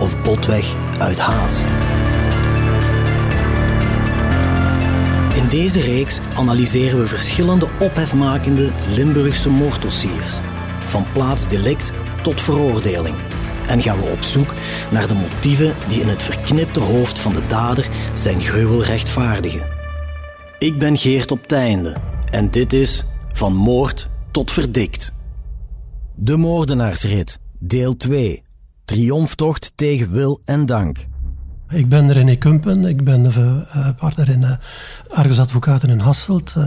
of botweg uit haat. In deze reeks analyseren we verschillende ophefmakende Limburgse moorddossiers, van plaatsdelict tot veroordeling. En gaan we op zoek naar de motieven die in het verknipte hoofd van de dader zijn gruwel rechtvaardigen. Ik ben Geert op Teinde en dit is Van Moord tot Verdikt. De Moordenaarsrit, deel 2. Triomftocht tegen wil en dank. Ik ben René Kumpen, ik ben uh, partner in uh, Argus Advocaten in Hasselt. Uh,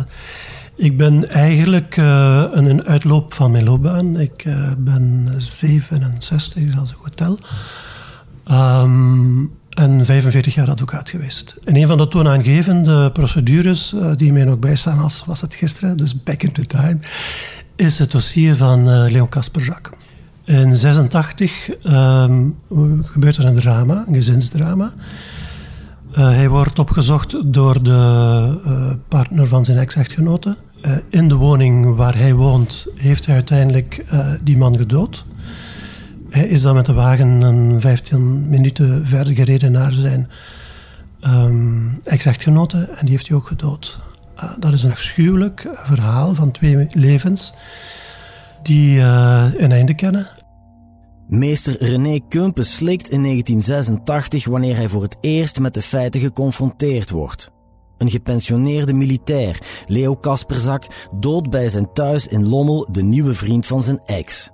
ik ben eigenlijk een, uitloop van mijn loopbaan. Ik ben 67, als ik goed tel. En 45 jaar advocaat geweest. En een van de toonaangevende procedures die mij nog bijstaan als was het gisteren, dus back in the time, is het dossier van Leon Kasperzak. In 86 um, gebeurt er een drama, een gezinsdrama. Uh, hij wordt opgezocht door de uh, partner van zijn ex-echtgenote. Uh, in de woning waar hij woont heeft hij uiteindelijk die man gedood. Hij is dan met de wagen een 15 minuten verder gereden naar zijn um, ex-echtgenote en die heeft hij ook gedood. dat is een afschuwelijk verhaal van twee levens die uh, een einde kennen. Meester René Kumpen slikt in 1986 wanneer hij voor het eerst met de feiten geconfronteerd wordt. Een gepensioneerde militair, Leo Kasperzak, doodt bij zijn thuis in Lommel de nieuwe vriend van zijn ex.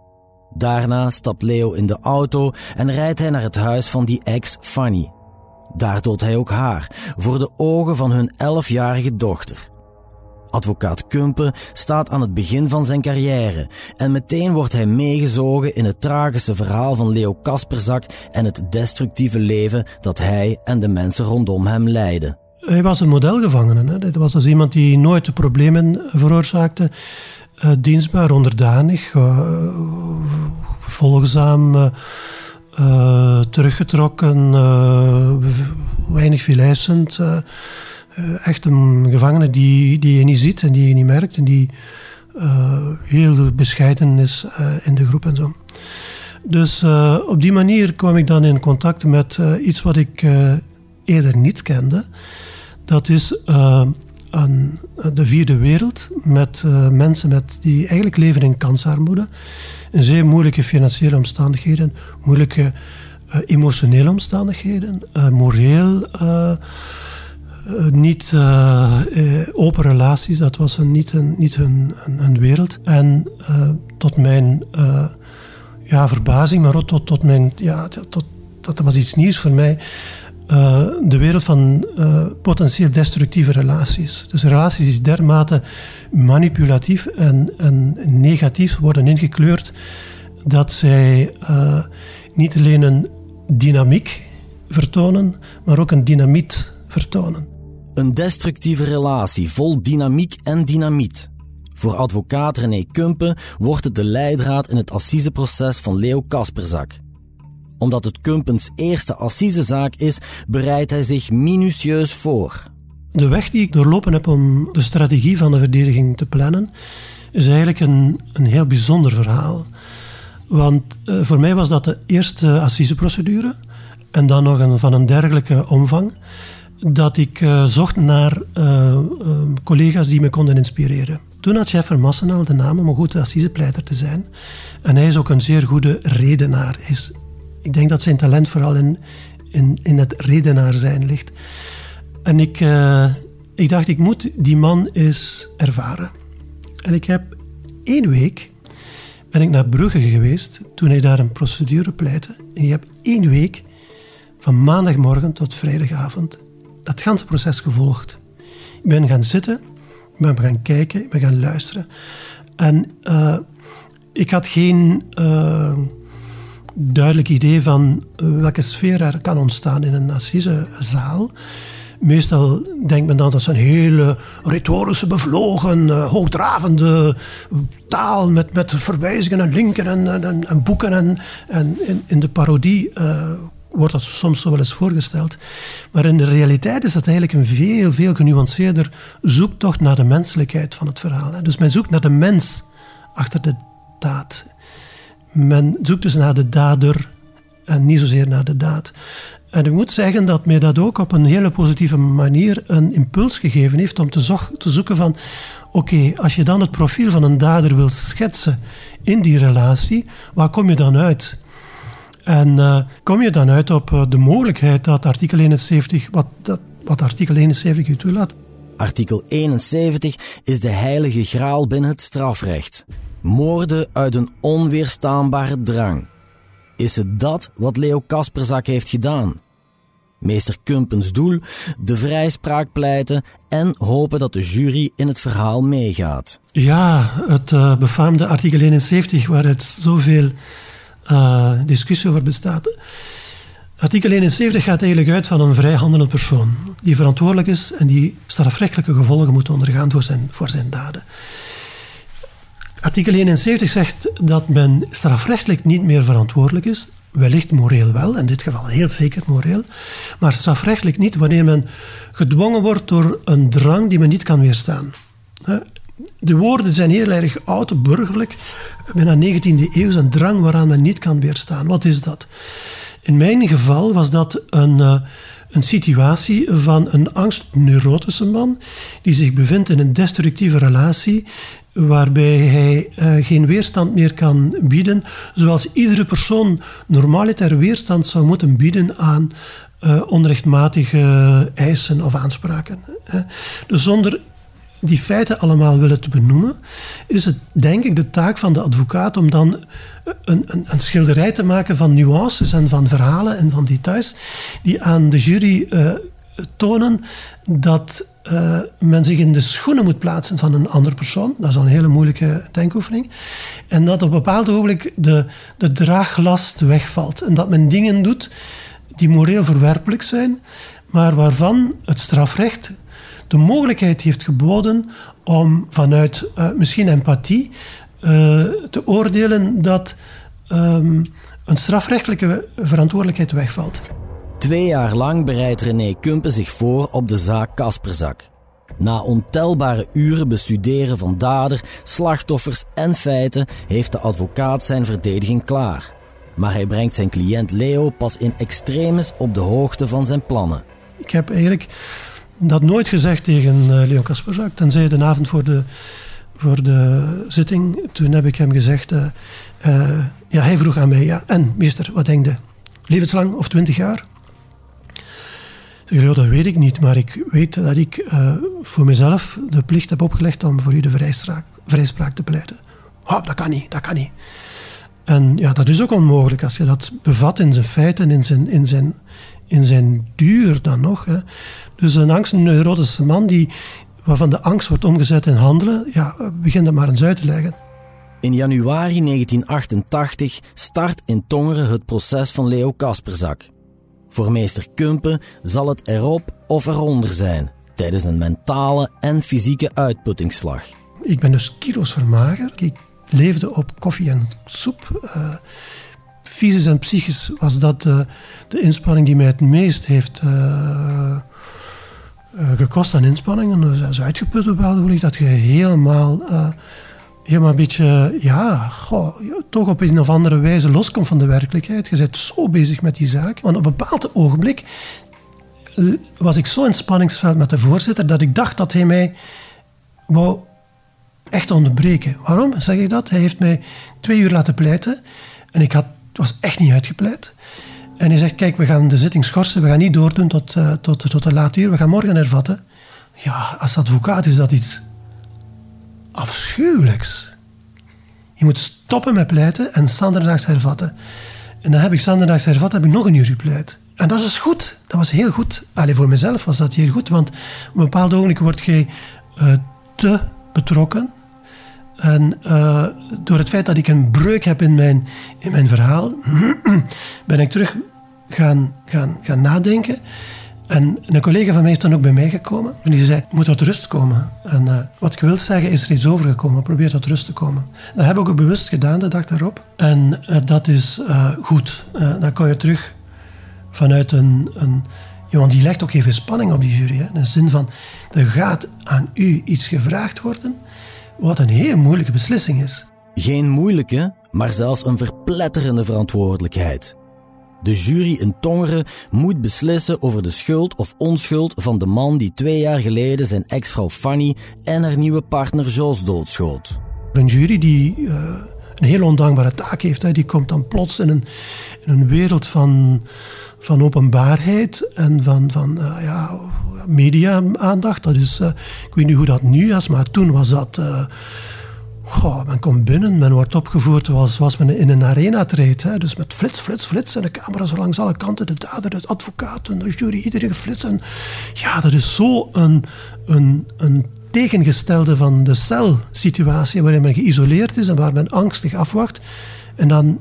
Daarna stapt Leo in de auto en rijdt hij naar het huis van die ex, Fanny. Daar doodt hij ook haar, voor de ogen van hun elfjarige dochter. Advocaat Kumpen staat aan het begin van zijn carrière en meteen wordt hij meegezogen in het tragische verhaal van Leo Kasperzak en het destructieve leven dat hij en de mensen rondom hem leiden. Hij was een modelgevangene. Hè. Was dus iemand die nooit problemen veroorzaakte. Uh, dienstbaar, onderdanig, uh, volgzaam, uh, teruggetrokken, weinig vilijsend. Eh, echt een gevangene die, die je niet ziet en die je niet merkt en die uh, heel bescheiden is uh, in de groep en zo. Dus uh, op die manier kwam ik dan in contact met iets wat ik eerder niet kende. Dat is de vierde wereld met mensen met, die eigenlijk leven in kansarmoede. In zeer moeilijke financiële omstandigheden, moeilijke emotionele omstandigheden, moreel eh, niet uh, open relaties, dat was een, niet, een, niet hun, wereld. En tot mijn ja, verbazing, maar ook tot, tot mijn, ja, tot, dat was iets nieuws voor mij. de wereld van potentieel destructieve relaties. Dus relaties die dermate manipulatief en, en negatief worden ingekleurd dat zij niet alleen een dynamiek vertonen, maar ook een dynamiet vertonen. Een destructieve relatie vol dynamiek en dynamiet. Voor advocaat René Kumpen wordt het de leidraad in het assiseproces van Leo Kasperzak. Omdat het Kumpens eerste assisezaak is, bereidt hij zich minutieus voor. De weg die ik doorlopen heb om de strategie van de verdediging te plannen, is eigenlijk een, een heel bijzonder verhaal. Want uh, voor mij was dat de eerste assiseprocedure en dan nog een, van een dergelijke omvang dat ik uh, zocht naar uh, collega's die me konden inspireren. Toen had Jeffer Massenal de naam om een goede assisepleiter te zijn. En hij is ook een zeer goede redenaar. Is, ik denk dat zijn talent vooral in, in, in het redenaar zijn ligt. En ik, ik dacht, ik moet die man eens ervaren. En ik heb één week ben ik naar Brugge geweest toen hij daar een procedure pleitte. En je hebt één week van maandagmorgen tot vrijdagavond dat ganse proces gevolgd. Ik ben gaan zitten, ik ben gaan kijken, ik ben gaan luisteren. En uh, ik had geen uh, duidelijk idee van welke sfeer er kan ontstaan in een assisezaal. Meestal denkt men dan dat een hele retorische, bevlogen, eh, hoogdravende taal met, met verwijzingen en linken en, en, en boeken. En, en in, in de parodie uh, wordt dat soms zo wel eens voorgesteld. Maar in de realiteit is dat eigenlijk een veel, veel genuanceerder zoektocht naar de menselijkheid van het verhaal. Dus men zoekt naar de mens achter de daad. Men zoekt dus naar de dader en niet zozeer naar de daad. En ik moet zeggen dat mij dat ook op een hele positieve manier een impuls gegeven heeft om te, te zoeken van oké, als je dan het profiel van een dader wil schetsen in die relatie, waar kom je dan uit? En uh, kom je dan uit op uh, de mogelijkheid dat artikel 71, wat, dat, wat artikel 71 u toelaat? Artikel 71 is de heilige graal binnen het strafrecht. Moorden uit een onweerstaanbare drang. Is het dat wat Leo Kasperzak heeft gedaan? Meester Kumpens doel, de vrijspraak pleiten en hopen dat de jury in het verhaal meegaat. Ja, het uh, befaamde artikel 71 waar het zoveel uh, discussie over bestaat. Artikel 71 gaat eigenlijk uit van een vrijhandelende persoon die verantwoordelijk is en die strafrechtelijke gevolgen moet ondergaan voor zijn, voor zijn daden. Artikel 71 zegt dat men strafrechtelijk niet meer verantwoordelijk is, wellicht moreel wel, in dit geval heel zeker moreel, maar strafrechtelijk niet wanneer men gedwongen wordt door een drang die men niet kan weerstaan. De woorden zijn heel erg oud, burgerlijk, bijna 19e eeuw, een drang waaraan men niet kan weerstaan. Wat is dat? In mijn geval was dat een, eh, een situatie van een angstneurotische man die zich bevindt in een destructieve relatie waarbij hij uh, geen weerstand meer kan bieden, zoals iedere persoon normaliter weerstand zou moeten bieden aan uh, onrechtmatige eisen of aanspraken. Dus zonder die feiten allemaal willen te benoemen, is het denk ik de taak van de advocaat om dan een, een, een schilderij te maken van nuances en van verhalen en van details die aan de jury uh, tonen dat uh, men zich in de schoenen moet plaatsen van een andere persoon. Dat is een hele moeilijke denkoefening. En dat op een bepaald ogenblik de, de draaglast wegvalt. En dat men dingen doet die moreel verwerpelijk zijn, maar waarvan het strafrecht de mogelijkheid heeft geboden om vanuit uh, misschien empathie uh, te oordelen dat um, een strafrechtelijke verantwoordelijkheid wegvalt. Twee jaar lang bereidt René Kumpen zich voor op de zaak Kasperzak. Na ontelbare uren bestuderen van dader, slachtoffers en feiten heeft de advocaat zijn verdediging klaar. Maar hij brengt zijn cliënt Leo pas in extremis op de hoogte van zijn plannen. Ik heb eigenlijk dat nooit gezegd tegen uh, Leo Kasperzak, tenzij de avond voor de, voor de zitting. Toen heb ik hem gezegd, uh, uh, ja, hij vroeg aan mij, ja, en meester, wat denk je? Levenslang of twintig jaar? Ja, dat weet ik niet, maar ik weet dat ik voor mezelf de plicht heb opgelegd om voor u de vrijspraak, vrijspraak te pleiten. Oh, dat kan niet, dat kan niet. En ja, dat is ook onmogelijk als je dat bevat in zijn feiten, in zijn, in zijn, in zijn duur dan nog. Hè. Dus een angstneurotische man die, waarvan de angst wordt omgezet in handelen, ja, begin dat maar eens uit te leggen. In januari 1988 start in Tongeren het proces van Leo Kasperzak. Voor meester Kumpen zal het erop of eronder zijn tijdens een mentale en fysieke uitputtingsslag. Ik ben dus kilo's vermagerd. Ik leefde op koffie en soep. Uh, fysisch en psychisch was dat uh, de inspanning die mij het meest heeft uh, gekost aan inspanningen. Dus uitgeput op wel dat je helemaal helemaal een beetje, ja, toch op een of andere wijze loskomt van de werkelijkheid. Je bent zo bezig met die zaak. Want op een bepaald ogenblik eh, was ik zo in spanningsveld met de voorzitter dat ik dacht dat hij mij wou echt onderbreken. Waarom zeg ik dat? Hij heeft mij twee uur laten pleiten en ik had, was echt niet uitgepleit. En hij zegt, kijk, we gaan de zitting schorsen, we gaan niet doordoen tot, uh, tot, tot een laat uur, we gaan morgen hervatten. Ja, als advocaat is dat iets afschuwelijks. Je moet stoppen met pleiten en zanderdaags hervatten. En dan heb ik zanderdaags hervat, heb ik nog een uur gepleit. En dat is goed. Dat was heel goed. Alleen voor mezelf was dat heel goed, want op een bepaald ogenblik word je uh, te betrokken. En uh, door het feit dat ik een breuk heb in mijn, in mijn verhaal, ben ik terug gaan, gaan, gaan nadenken. En een collega van mij is dan ook bij mij gekomen. En die zei, moet tot rust komen. En uh, wat ik wil zeggen, is er iets overgekomen. Probeer tot rust te komen. Dat heb ik ook bewust gedaan de dag daarop. En uh, dat is goed. dan kan je terug vanuit een... een want die legt ook even spanning op die jury. Hè. In de zin van, er gaat aan u iets gevraagd worden wat een heel moeilijke beslissing is. Geen moeilijke, maar zelfs een verpletterende verantwoordelijkheid. De jury in Tongeren moet beslissen over de schuld of onschuld van de man die twee jaar geleden zijn ex-vrouw Fanny en haar nieuwe partner Jos doodschoot. Een jury die uh, een heel ondankbare taak heeft, hè. die komt dan plots in een, in een wereld van, van openbaarheid en van, van uh, ja, media-aandacht. Dat is, uh, ik weet niet hoe dat nu is, maar toen was dat. Uh, goh, men komt binnen, men wordt opgevoerd zoals, zoals men in een arena treedt. Hè. Dus met flits, flits, flits en de camera's langs alle kanten, de dader, de advocaat, de jury, iedereen geflitst. En ja, dat is zo een, een, een tegengestelde van de celsituatie waarin men geïsoleerd is en waar men angstig afwacht. En dan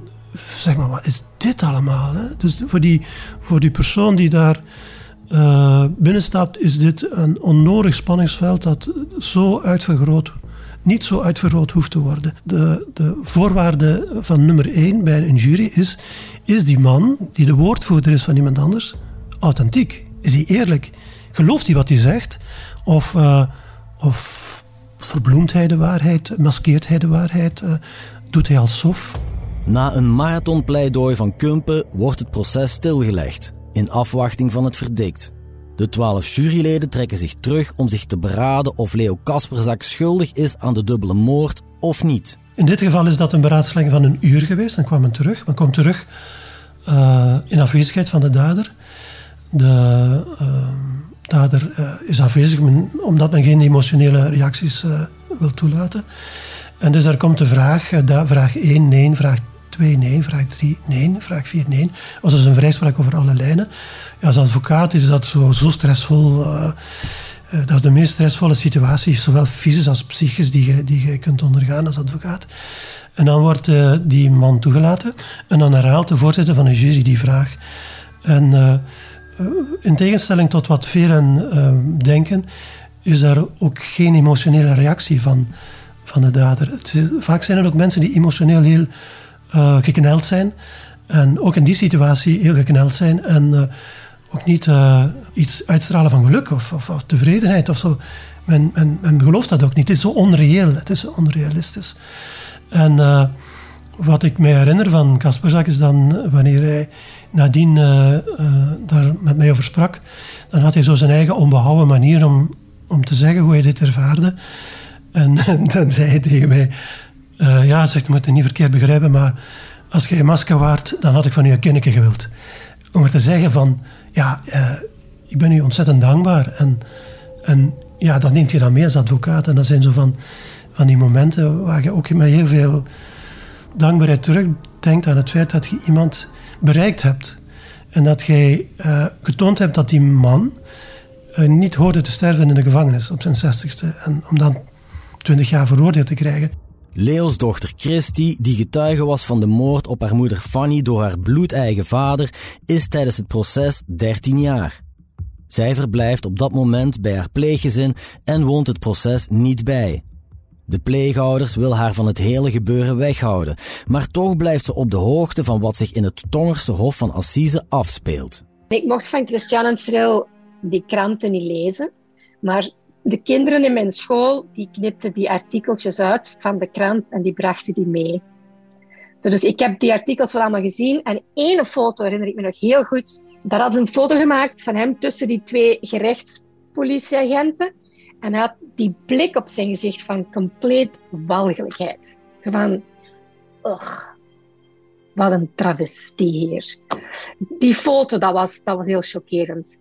zeg maar, wat is dit allemaal? Dus voor die, voor die persoon die daar uh, binnenstapt, is dit een onnodig spanningsveld dat zo uitvergroot, niet zo uitvergroot hoeft te worden. De, de voorwaarde van nummer één bij een jury is, is die man, die de woordvoerder is van iemand anders, authentiek? Is hij eerlijk? Gelooft hij wat hij zegt? Of, uh, of verbloemt hij de waarheid? Maskeert hij de waarheid? Uh, doet hij alsof? Na een marathonpleidooi van Kumpen wordt het proces stilgelegd in afwachting van het verdict. De twaalf juryleden trekken zich terug om zich te beraden of Leo Kasperzak schuldig is aan de dubbele moord of niet. In dit geval is dat een beraadslaging van een uur geweest. Dan kwam men terug. Men komt terug uh, in afwezigheid van de dader. De uh, dader uh, is afwezig omdat men geen emotionele reacties wil toelaten. En dus er komt de vraag, vraag 1 nee, vraag 2 nee, vraag 3 nee, vraag 4 nee. was dus een vrijspraak over alle lijnen. Ja, als advocaat is dat zo, zo stressvol. Uh, dat is de meest stressvolle situatie, zowel fysisch als psychisch, die je, die kunt ondergaan als advocaat. En dan wordt uh, die man toegelaten en dan herhaalt de voorzitter van de jury die vraag. En in tegenstelling tot wat velen denken, is daar ook geen emotionele reactie van, van de dader. Het, vaak zijn er ook mensen die emotioneel heel uh, gekneld zijn. En ook in die situatie heel gekneld zijn. En uh, ook niet uh, iets uitstralen van geluk of, of, tevredenheid of zo. Men, men, men, gelooft dat ook niet. Het is zo onreëel. Het is onrealistisch. En wat ik me herinner van Kasperzak is dan wanneer hij nadien daar met mij over sprak, dan had hij zo zijn eigen onbehouden manier om, om te zeggen hoe hij dit ervaarde. En dan zei hij tegen mij, uh, ja, zegt, je moet het niet verkeerd begrijpen, maar als je een masker waart, dan had ik van u een kinneke gewild. Om het te zeggen van, ja, uh, ik ben u ontzettend dankbaar. En, en ja, dat neemt je dan mee als advocaat. En dat zijn zo van, van die momenten waar je ook met heel veel dankbaarheid terugdenkt aan het feit dat je iemand bereikt hebt. En dat jij uh, getoond hebt dat die man niet hoorde te sterven in de gevangenis op zijn zestigste. En om dan twintig jaar veroordeeld te krijgen. Leo's dochter Christy, die getuige was van de moord op haar moeder Fanny door haar bloedeigen vader, is tijdens het proces 13 jaar. Zij verblijft op dat moment bij haar pleeggezin en woont het proces niet bij. De pleegouders wil haar van het hele gebeuren weghouden, maar toch blijft ze op de hoogte van wat zich in het Tongerse Hof van Assise afspeelt. Ik mocht van Christian en Strel die kranten niet lezen, maar de kinderen in mijn school die knipten die artikeltjes uit van de krant en die brachten die mee. dus ik heb die artikels wel allemaal gezien. En één foto herinner ik me nog heel goed. Daar hadden ze een foto gemaakt van hem tussen die twee gerechtspolitieagenten. En hij had die blik op zijn gezicht van compleet walgelijkheid. Van, ugh, wat een travestie hier. Die foto, dat was, dat was heel chockerend.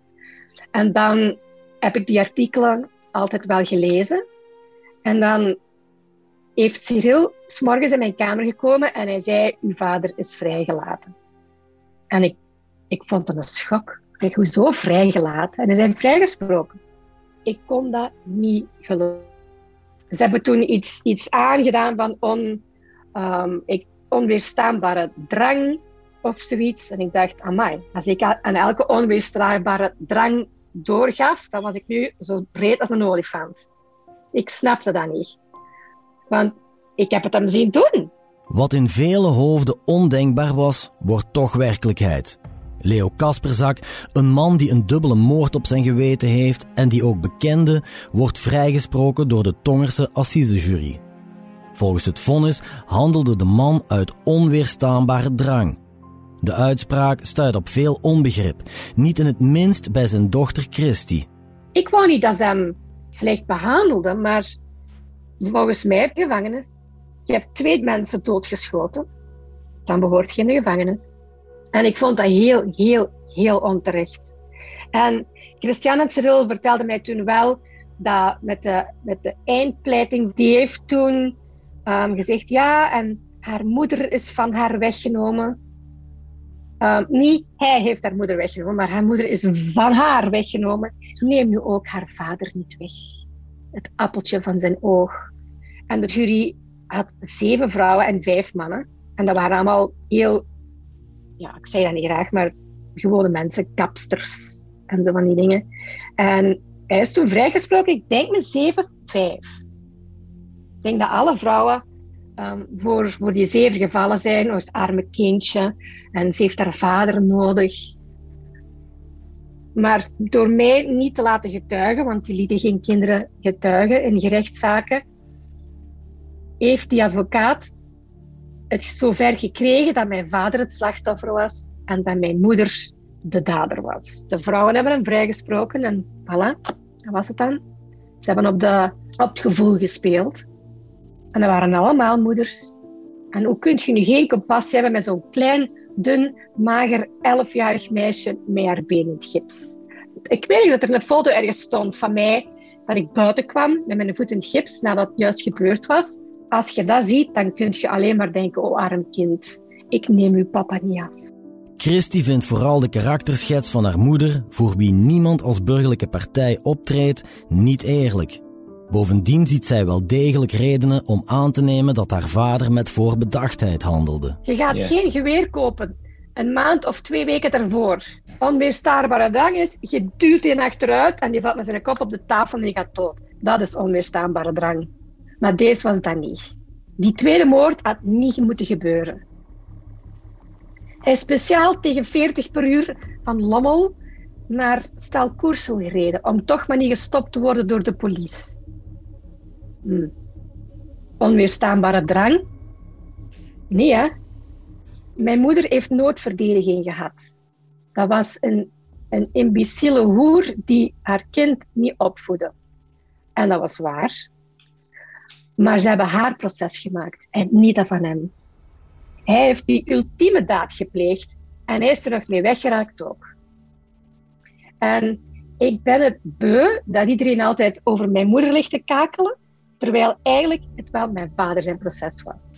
En dan heb ik die artikelen altijd wel gelezen. En dan heeft Cyril s'morgens in mijn kamer gekomen en hij zei, uw vader is vrijgelaten. En ik, ik vond het een schok. Ik zeg, hoezo vrijgelaten? En hij zei, vrijgesproken. Ik kon dat niet geloven. Ze hebben toen iets, iets aangedaan van on, ik, onweerstaanbare drang of zoiets. En ik dacht, amai, als ik aan elke onweerstaanbare drang doorgaf, dan was ik nu zo breed als een olifant. Ik snapte dat niet. Want ik heb het hem zien doen. Wat in vele hoofden ondenkbaar was, wordt toch werkelijkheid. Leo Kasperzak, een man die een dubbele moord op zijn geweten heeft en die ook bekende, wordt vrijgesproken door de Tongerse assisejury. Volgens het vonnis handelde de man uit onweerstaanbare drang. De uitspraak stuit op veel onbegrip, niet in het minst bij zijn dochter Christy. Ik wou niet dat ze hem slecht behandelde, maar volgens mij gevangenis. Je hebt twee mensen doodgeschoten, dan behoort je in de gevangenis. En ik vond dat heel, heel, heel onterecht. En Christiane Cyril vertelde mij toen wel dat met de, met de eindpleiting, die heeft toen um, gezegd ja, en haar moeder is van haar weggenomen. Um, niet hij heeft haar moeder weggenomen, maar haar moeder is van haar weggenomen. Neem nu ook haar vader niet weg. Het appeltje van zijn oog. En de jury had zeven vrouwen en vijf mannen. En dat waren allemaal heel, ja, ik zei dat niet graag, maar gewone mensen, kapsters en zo van die dingen. En hij is toen vrijgesproken, ik denk met zeven, vijf. Ik denk dat alle vrouwen um, voor, voor die zeven gevallen zijn, het arme kindje, en ze heeft haar vader nodig. Maar door mij niet te laten getuigen, want die lieten geen kinderen getuigen in gerechtszaken, heeft die advocaat het zover gekregen dat mijn vader het slachtoffer was en dat mijn moeder de dader was. De vrouwen hebben hem vrijgesproken en voilà, dat was het dan. Ze hebben op, de, op het gevoel gespeeld. En dat waren allemaal moeders. En hoe kun je nu geen compassie hebben met zo'n klein, dun, mager, elfjarig meisje met haar been in het gips? Ik weet dat er een foto ergens stond van mij dat ik buiten kwam met mijn voet in het gips nadat het juist gebeurd was. Als je dat ziet, dan kun je alleen maar denken, oh arm kind, ik neem uw papa niet af. Christy vindt vooral de karakterschets van haar moeder, voor wie niemand als burgerlijke partij optreedt, niet eerlijk. Bovendien ziet zij wel degelijk redenen om aan te nemen dat haar vader met voorbedachtheid handelde. Je gaat geen geweer kopen een maand of twee weken ervoor. Onweerstaanbare drang is, je duwt die achteruit en die valt met zijn kop op de tafel en die gaat dood. Dat is onweerstaanbare drang. Maar deze was dat niet. Die tweede moord had niet moeten gebeuren. Hij is speciaal tegen 40 per uur van Lommel naar Stalkoersel gereden, om toch maar niet gestopt te worden door de politie. Hm. Onweerstaanbare drang? Nee, hè? Mijn moeder heeft nooit verdediging gehad. Dat was een, een imbeciele hoer die haar kind niet opvoedde. En dat was waar. Maar ze hebben haar proces gemaakt en niet dat van hem. Hij heeft die ultieme daad gepleegd en hij is er nog mee weggeraakt ook. En ik ben het beu dat iedereen altijd over mijn moeder ligt te kakelen, terwijl eigenlijk het wel mijn vader zijn proces was.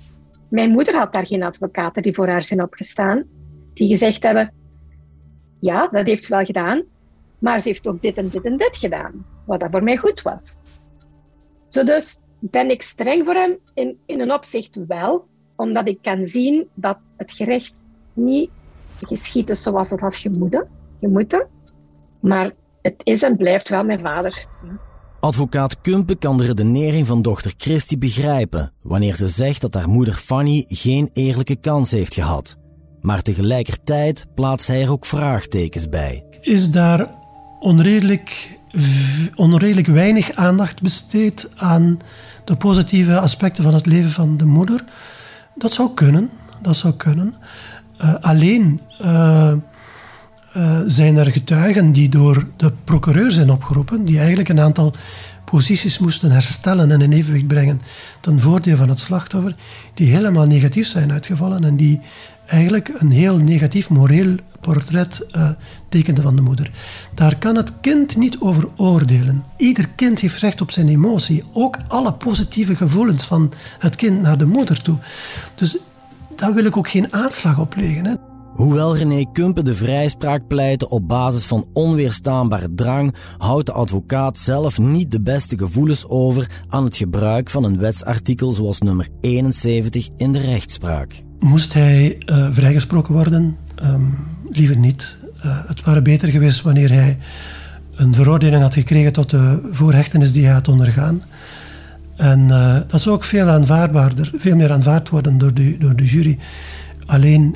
Mijn moeder had daar geen advocaten die voor haar zijn opgestaan, die gezegd hebben: ja, dat heeft ze wel gedaan, maar ze heeft ook dit en dit en dit gedaan, wat dat voor mij goed was. Zo dus ben ik streng voor hem in, in een opzicht wel, omdat ik kan zien dat het gerecht niet geschiet is zoals het had gemoeten, gemoeten. Maar het is en blijft wel mijn vader. Advocaat Kumpe kan de redenering van dochter Christy begrijpen wanneer ze zegt dat haar moeder Fanny geen eerlijke kans heeft gehad. Maar tegelijkertijd plaatst hij er ook vraagtekens bij. Is daar onredelijk, onredelijk weinig aandacht besteed aan de positieve aspecten van het leven van de moeder? Dat zou kunnen. Dat zou kunnen. Uh, alleen uh, uh, zijn er getuigen die door de procureur zijn opgeroepen, die eigenlijk een aantal posities moesten herstellen en in evenwicht brengen ten voordeel van het slachtoffer, die helemaal negatief zijn uitgevallen en die eigenlijk een heel negatief moreel portret uh, tekende van de moeder. Daar kan het kind niet over oordelen. Ieder kind heeft recht op zijn emotie, ook alle positieve gevoelens van het kind naar de moeder toe. Dus daar wil ik ook geen aanslag op leggen. Hè. Hoewel René Kumpen de vrijspraak pleitte op basis van onweerstaanbare drang, houdt de advocaat zelf niet de beste gevoelens over aan het gebruik van een wetsartikel zoals nummer 71 in de rechtspraak. Moest hij uh, vrijgesproken worden? Um, liever niet. Uh, het waren beter geweest wanneer hij een veroordeling had gekregen tot de voorhechtenis die hij had ondergaan. En uh, dat zou ook veel aanvaardbaarder, veel meer aanvaard worden door de, door de jury. Alleen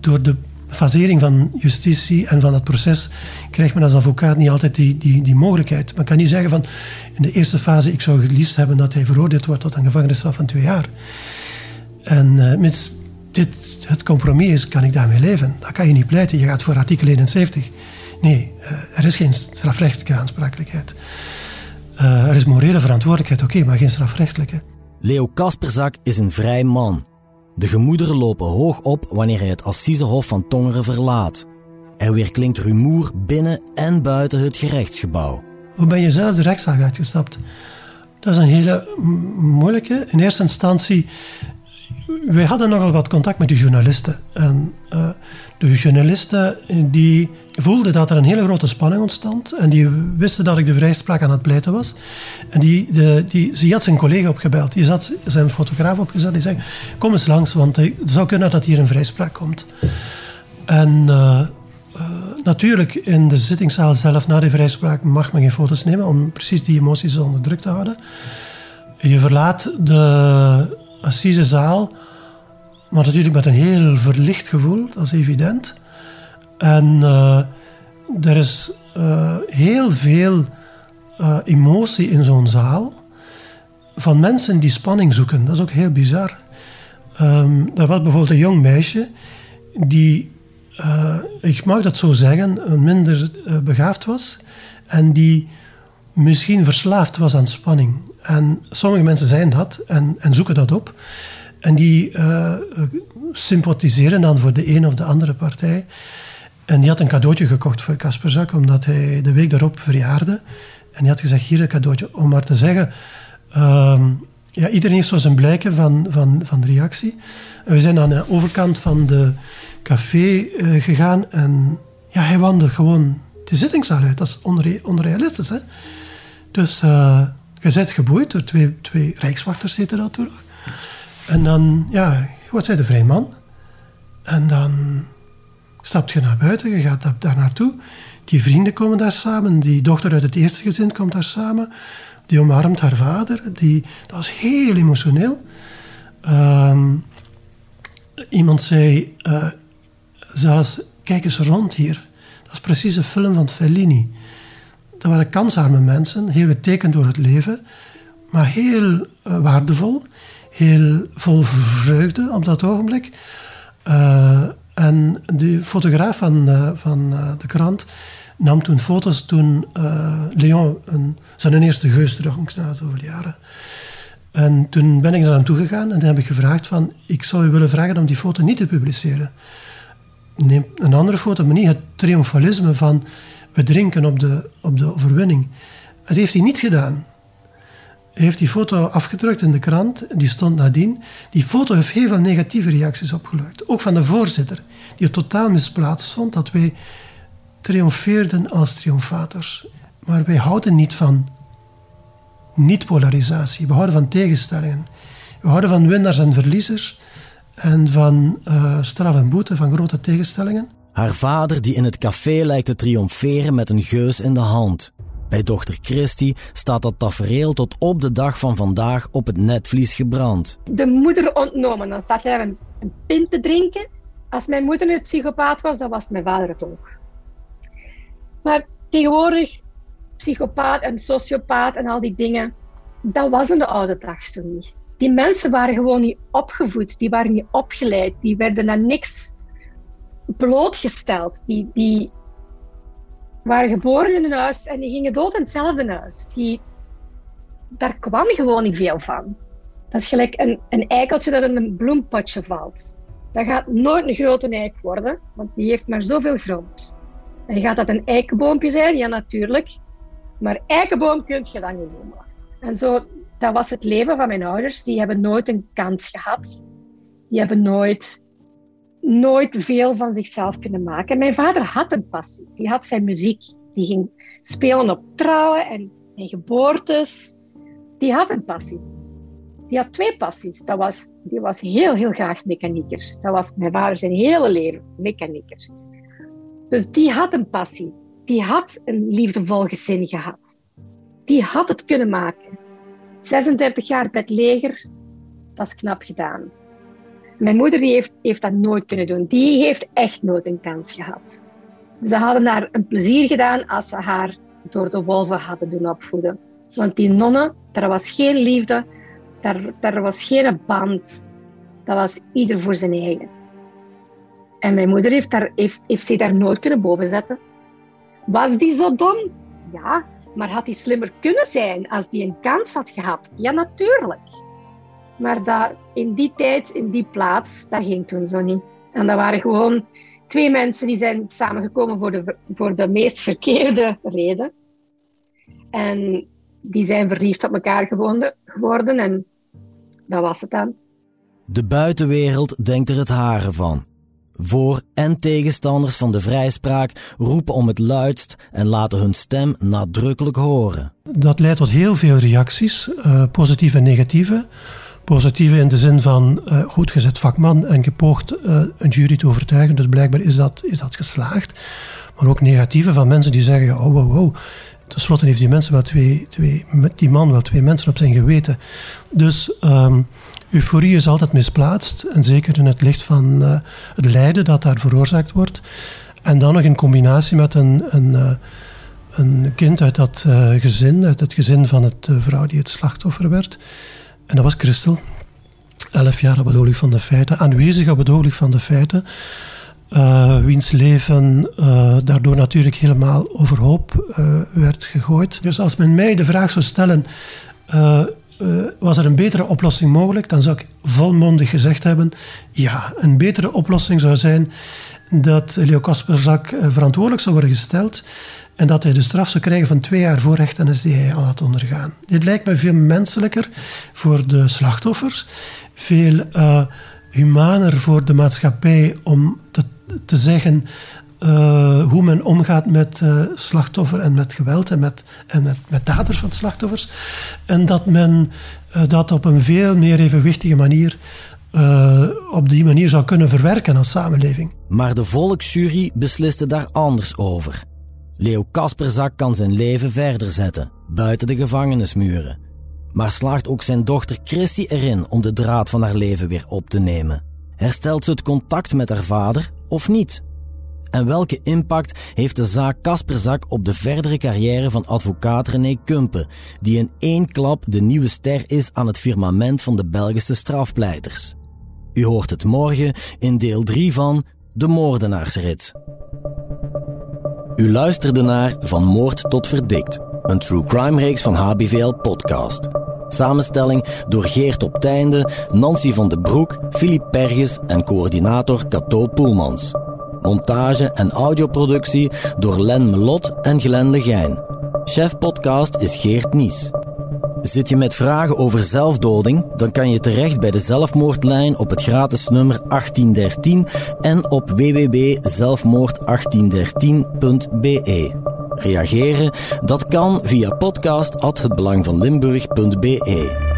door de fasering van justitie en van het proces krijgt men als advocaat niet altijd die, die, die mogelijkheid. Men kan niet zeggen van in de eerste fase ik zou geliefd hebben dat hij veroordeeld wordt tot een gevangenisstraf van twee jaar. En uh, mits dit het compromis is, kan ik daarmee leven. Dat kan je niet pleiten. Je gaat voor artikel 71. Nee, uh, er is geen strafrechtelijke aansprakelijkheid. Uh, er is morele verantwoordelijkheid, oké, maar geen strafrechtelijke. Leo Kasperzak is een vrij man. De gemoederen lopen hoog op wanneer hij het Assisehof van Tongeren verlaat. Er weerklinkt rumoer binnen en buiten het gerechtsgebouw. Hoe ben je zelf de rechtszaal uitgestapt? Dat is een hele moeilijke. In eerste instantie wij hadden nogal wat contact met de journalisten. En uh, de journalisten die voelden dat er een hele grote spanning ontstond. En die wisten dat ik de vrijspraak aan het pleiten was. En die, de, die, ze had zijn collega opgebeld. Die zat zijn fotograaf opgezet. Die zei, kom eens langs, want het zou kunnen dat hier een vrijspraak komt. En uh, uh, natuurlijk, in de zittingszaal zelf na de vrijspraak mag men geen foto's nemen om precies die emoties onder druk te houden. Je verlaat de assisezaal maar natuurlijk met een heel verlicht gevoel, dat is evident. En uh, er is uh, heel veel uh, emotie in zo'n zaal van mensen die spanning zoeken. Dat is ook heel bizar. Um, er was bijvoorbeeld een jong meisje die, ik mag dat zo zeggen, minder begaafd was en die misschien verslaafd was aan spanning. En sommige mensen zijn dat en, en zoeken dat op. En die uh, sympathiseren dan voor de een of de andere partij. En die had een cadeautje gekocht voor Kasperzak, omdat hij de week daarop verjaarde. En die had gezegd, hier een cadeautje. Om maar te zeggen, uh, ja, iedereen heeft zo zijn blijken van, van, van reactie. En we zijn aan de overkant van de café uh, gegaan en ja, hij wandelde gewoon de zittingszaal uit. Dat is onre onrealistisch, hè. Dus uh, je bent geboeid door twee, twee rijkswachters, heette dat toen en dan, ja, wat zei de vrij man? En dan stap je naar buiten, je gaat daar naartoe. Die vrienden komen daar samen, die dochter uit het eerste gezin komt daar samen. Die omarmt haar vader, die, dat is heel emotioneel. Uh, iemand zei uh, zelfs, kijk eens rond hier. Dat is precies een film van Fellini. Dat waren kansarme mensen, heel getekend door het leven, maar heel uh, waardevol heel vol vreugde op dat ogenblik. Uh, en de fotograaf van, uh, van uh, de krant nam toen foto's toen Leon zijn eerste geus terug na zoveel jaren. En toen ben ik daar aan toegegaan en dan heb ik gevraagd van, ik zou u willen vragen om die foto niet te publiceren. Neem een andere foto, maar niet het triomfalisme van we drinken op de, op de overwinning. Dat heeft hij niet gedaan. Heeft die foto afgedrukt in de krant, die stond nadien. Die foto heeft heel veel negatieve reacties opgeluid. Ook van de voorzitter, die het totaal misplaatst vond dat wij triomfeerden als triomfators. Maar wij houden niet van niet-polarisatie. We houden van tegenstellingen. We houden van winnaars en verliezers en van uh, straf en boete, van grote tegenstellingen. Haar vader, die in het café lijkt te triomferen met een geus in de hand. Bij dochter Christy staat dat tafereel tot op de dag van vandaag op het netvlies gebrand. De moeder ontnomen, dan staat hij een, een pint te drinken. Als mijn moeder een psychopaat was, dan was mijn vader het ook. Maar tegenwoordig, psychopaat en sociopaat en al die dingen, dat was in de oude dag zo niet. Die mensen waren gewoon niet opgevoed, die waren niet opgeleid, die werden aan niks blootgesteld. Die, die, waren geboren in een huis en die gingen dood in hetzelfde huis. Die, daar kwam gewoon niet veel van. Dat is gelijk een, een eikeltje dat in een bloempotje valt. Dat gaat nooit een grote eik worden, want die heeft maar zoveel grond. En gaat dat een eikenboompje zijn? Ja, natuurlijk. Maar eikenboom kun je dan niet noemen. En zo, dat was het leven van mijn ouders. Die hebben nooit een kans gehad. Die hebben nooit nooit veel van zichzelf kunnen maken. mijn vader had een passie. Die had zijn muziek. Die ging spelen op trouwen en, geboortes. Die had een passie. Die had twee passies. Dat was, die was heel, heel graag mechanieker. Dat was mijn vader zijn hele leven, mechanieker. Dus die had een passie. Die had een liefdevol gezin gehad. Die had het kunnen maken. 36 jaar bij het leger, dat is knap gedaan. Mijn moeder die heeft, heeft dat nooit kunnen doen. Die heeft echt nooit een kans gehad. Ze hadden haar een plezier gedaan als ze haar door de wolven hadden doen opvoeden. Want die nonnen, daar was geen liefde, daar, daar was geen band. Dat was ieder voor zijn eigen. En mijn moeder heeft, daar, heeft, heeft zich daar nooit kunnen boven zetten. Was die zo dom? Ja, maar had hij slimmer kunnen zijn als die een kans had gehad? Ja, natuurlijk. Maar dat, in die tijd, in die plaats, dat ging toen zo niet. En dat waren gewoon twee mensen die zijn samengekomen voor de, voor de meest verkeerde reden. En die zijn verliefd op elkaar geworden en dat was het dan. De buitenwereld denkt er het haren van. Voor- en tegenstanders van de vrijspraak roepen om het luidst en laten hun stem nadrukkelijk horen. Dat leidt tot heel veel reacties, uh, positieve en negatieve. Positieve in de zin van uh, goed gezet vakman en gepoogd uh, een jury te overtuigen, dus blijkbaar is dat, is dat geslaagd. Maar ook negatieve van mensen die zeggen, oh wow, wow. Ten heeft die, mensen wel twee, twee, die man wel twee mensen op zijn geweten. Dus um, euforie is altijd misplaatst. En zeker in het licht van uh, het lijden dat daar veroorzaakt wordt. En dan nog in combinatie met een, een, een kind uit dat gezin, uit het gezin van het vrouw die het slachtoffer werd. En dat was Christel. Elf jaar op het ogenblik van de feiten, aanwezig op het ogenblik van de feiten. Uh, wiens leven uh, daardoor natuurlijk helemaal overhoop uh, werd gegooid. Dus als men mij de vraag zou stellen, was er een betere oplossing mogelijk, dan zou ik volmondig gezegd hebben, ja, een betere oplossing zou zijn dat Leo Kasperzak verantwoordelijk zou worden gesteld en dat hij de straf zou krijgen van twee jaar voorrechtenis die hij al had ondergaan. Dit lijkt me veel menselijker voor de slachtoffers, veel humaner voor de maatschappij om te te zeggen uh, hoe men omgaat met uh, slachtoffer en met geweld en met, en met, met daders van slachtoffers. En dat men dat op een veel meer evenwichtige manier op die manier zou kunnen verwerken als samenleving. Maar de volksjury besliste daar anders over. Leo Kasperzak kan zijn leven verder zetten, buiten de gevangenismuren. Maar slaagt ook zijn dochter Christy erin om de draad van haar leven weer op te nemen? Herstelt ze het contact met haar vader of niet? En welke impact heeft de zaak Kasperzak op de verdere carrière van advocaat René Kumpen, die in één klap de nieuwe ster is aan het firmament van de Belgische strafpleiters? U hoort het morgen in deel 3 van De Moordenaarsrit. U luisterde naar Van Moord tot Verdikt, een true crime reeks van HBVL Podcast. Samenstelling door Geert op Teinde, Nancy van den Broek, Filip Perges en coördinator Cato Poelmans. Montage en audioproductie door Len Melot en Glenn Legijn. Chef podcast is Geert Nies. Zit je met vragen over zelfdoding? Dan kan je terecht bij de zelfmoordlijn op het gratis nummer 1813 en op www.zelfmoord1813.be. Reageren? Dat kan via podcast@hetbelangvanlimburg.be.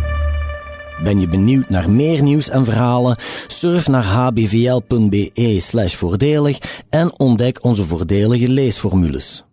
Ben je benieuwd naar meer nieuws en verhalen? Surf naar hbvl.be/voordelig en ontdek onze voordelige leesformules.